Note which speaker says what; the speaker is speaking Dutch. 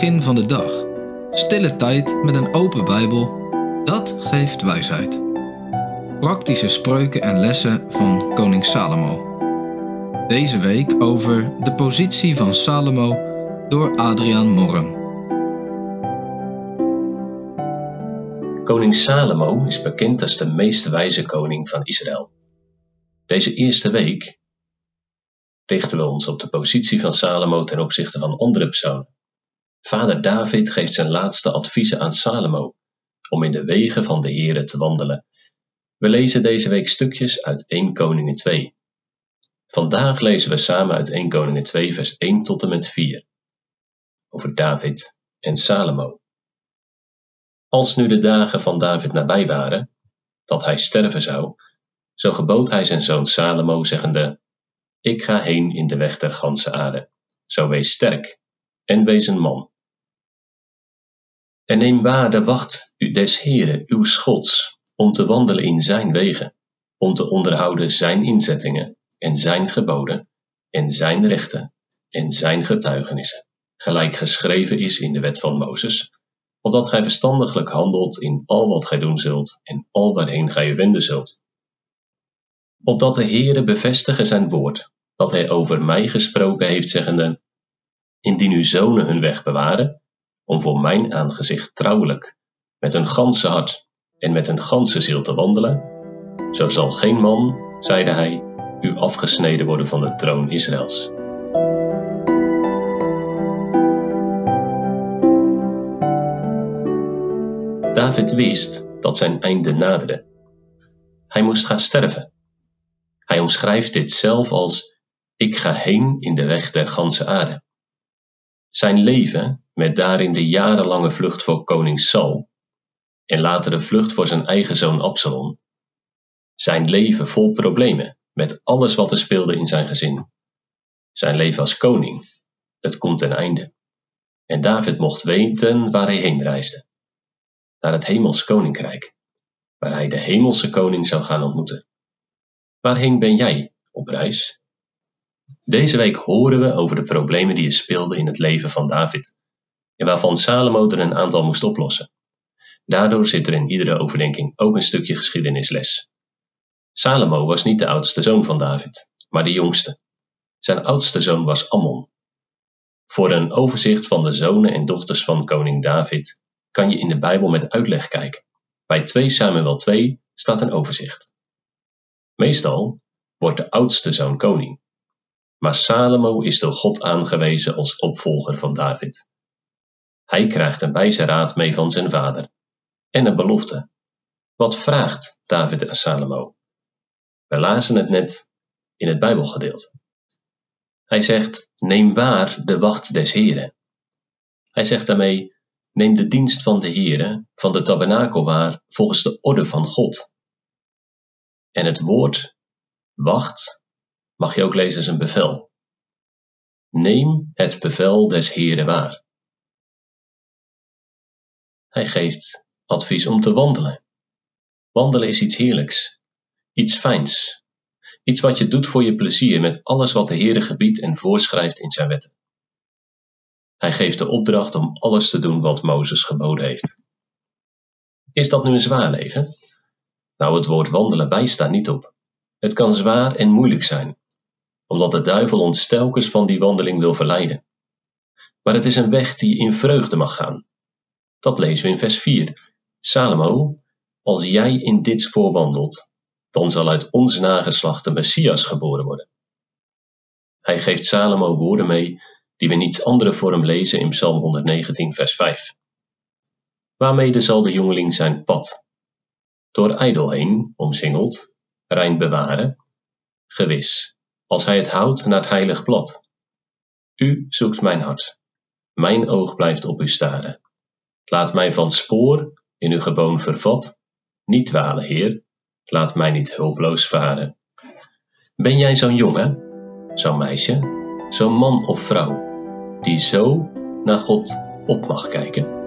Speaker 1: begin van de dag. Stille tijd met een open Bijbel, dat geeft wijsheid. Praktische spreuken en lessen van koning Salomo. Deze week over de positie van Salomo door Adriaan Morren.
Speaker 2: Koning Salomo is bekend als de meest wijze koning van Israël. Deze eerste week richten we ons op de positie van Salomo ten opzichte van andere personen. Vader David geeft zijn laatste adviezen aan Salomo om in de wegen van de Heere te wandelen. We lezen deze week stukjes uit 1 Koningen 2. Vandaag lezen we samen uit 1 Koningen 2 vers 1 tot en met 4 over David en Salomo. Als nu de dagen van David nabij waren, dat hij sterven zou, zo gebood hij zijn zoon Salomo, zeggende: Ik ga heen in de weg der ganse aarde. Zo wees sterk en wees een man. En neem waar de wacht des Heeren, uw Schots, om te wandelen in zijn wegen, om te onderhouden zijn inzettingen en zijn geboden en zijn rechten en zijn getuigenissen, gelijk geschreven is in de wet van Mozes, opdat gij verstandiglijk handelt in al wat gij doen zult en al waarheen gij u wenden zult. Opdat de Heere bevestige zijn woord, dat hij over mij gesproken heeft, zeggende, indien uw zonen hun weg bewaren, om voor mijn aangezicht trouwelijk, met een ganse hart en met een ganse ziel te wandelen, zo zal geen man, zeide hij, u afgesneden worden van de troon Israëls. David wist dat zijn einde naderde. Hij moest gaan sterven. Hij omschrijft dit zelf als: Ik ga heen in de weg der ganse aarde. Zijn leven, met daarin de jarenlange vlucht voor koning Saul en later de vlucht voor zijn eigen zoon Absalom. Zijn leven vol problemen, met alles wat er speelde in zijn gezin. Zijn leven als koning, het komt ten einde. En David mocht weten waar hij heen reisde naar het hemels koninkrijk, waar hij de hemelse koning zou gaan ontmoeten. Waarheen ben jij op reis? Deze week horen we over de problemen die er speelden in het leven van David, en waarvan Salomo er een aantal moest oplossen. Daardoor zit er in iedere overdenking ook een stukje geschiedenisles. Salomo was niet de oudste zoon van David, maar de jongste. Zijn oudste zoon was Ammon. Voor een overzicht van de zonen en dochters van koning David kan je in de Bijbel met uitleg kijken. Bij 2 Samuel 2 staat een overzicht. Meestal wordt de oudste zoon koning, maar Salomo is door God aangewezen als opvolger van David. Hij krijgt een wijze raad mee van zijn vader en een belofte. Wat vraagt David aan Salomo? We lazen het net in het Bijbelgedeelte. Hij zegt: Neem waar de wacht des Heren. Hij zegt daarmee: Neem de dienst van de Heere, van de tabernakel waar, volgens de orde van God. En het woord wacht mag je ook lezen als een bevel. Neem het bevel des Heeren waar. Hij geeft advies om te wandelen. Wandelen is iets heerlijks, iets fijns, iets wat je doet voor je plezier met alles wat de Heere gebiedt en voorschrijft in zijn wetten. Hij geeft de opdracht om alles te doen wat Mozes geboden heeft. Is dat nu een zwaar leven? Nou, het woord wandelen bijstaat niet op. Het kan zwaar en moeilijk zijn, omdat de duivel ons telkens van die wandeling wil verleiden. Maar het is een weg die in vreugde mag gaan. Dat lezen we in vers 4. Salomo, als jij in dit spoor wandelt, dan zal uit ons nageslacht de Messias geboren worden. Hij geeft Salomo woorden mee die we in iets andere vorm lezen in Psalm 119, vers 5. Waarmede zal de jongeling zijn pad, door ijdel heen omsingeld, rein bewaren, gewis, als hij het houdt naar het heilig blad. U zoekt mijn hart, mijn oog blijft op u staren. Laat mij van spoor, in uw geboon vervat, niet dwalen, Heer, laat mij niet hulploos varen. Ben jij zo'n jongen, zo'n meisje, zo'n man of vrouw, die zo naar God op mag kijken?